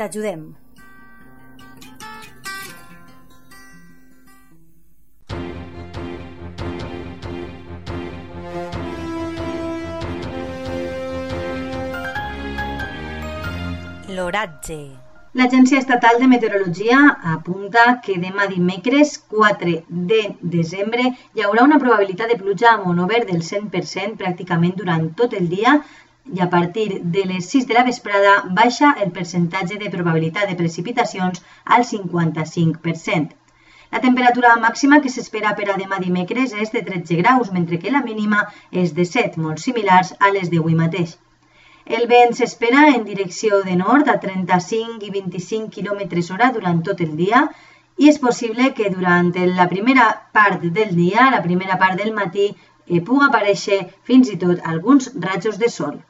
T'ajudem. L'oratge. L'Agència Estatal de Meteorologia apunta que demà dimecres 4 de desembre hi haurà una probabilitat de pluja a monover del 100% pràcticament durant tot el dia i a partir de les 6 de la vesprada baixa el percentatge de probabilitat de precipitacions al 55%. La temperatura màxima que s'espera per a demà dimecres és de 13 graus, mentre que la mínima és de 7, molt similars a les d'avui mateix. El vent s'espera en direcció de nord a 35 i 25 km hora durant tot el dia i és possible que durant la primera part del dia, la primera part del matí, i puga aparèixer fins i tot alguns rajos de sol.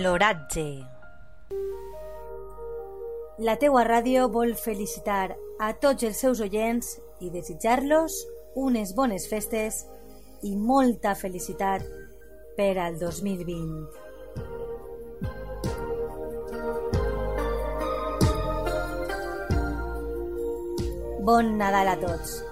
L'oratge. La teua ràdio vol felicitar a tots els seus oients i desitjar-los unes bones festes i molta felicitat per al 2020. Bon Nadal a tots!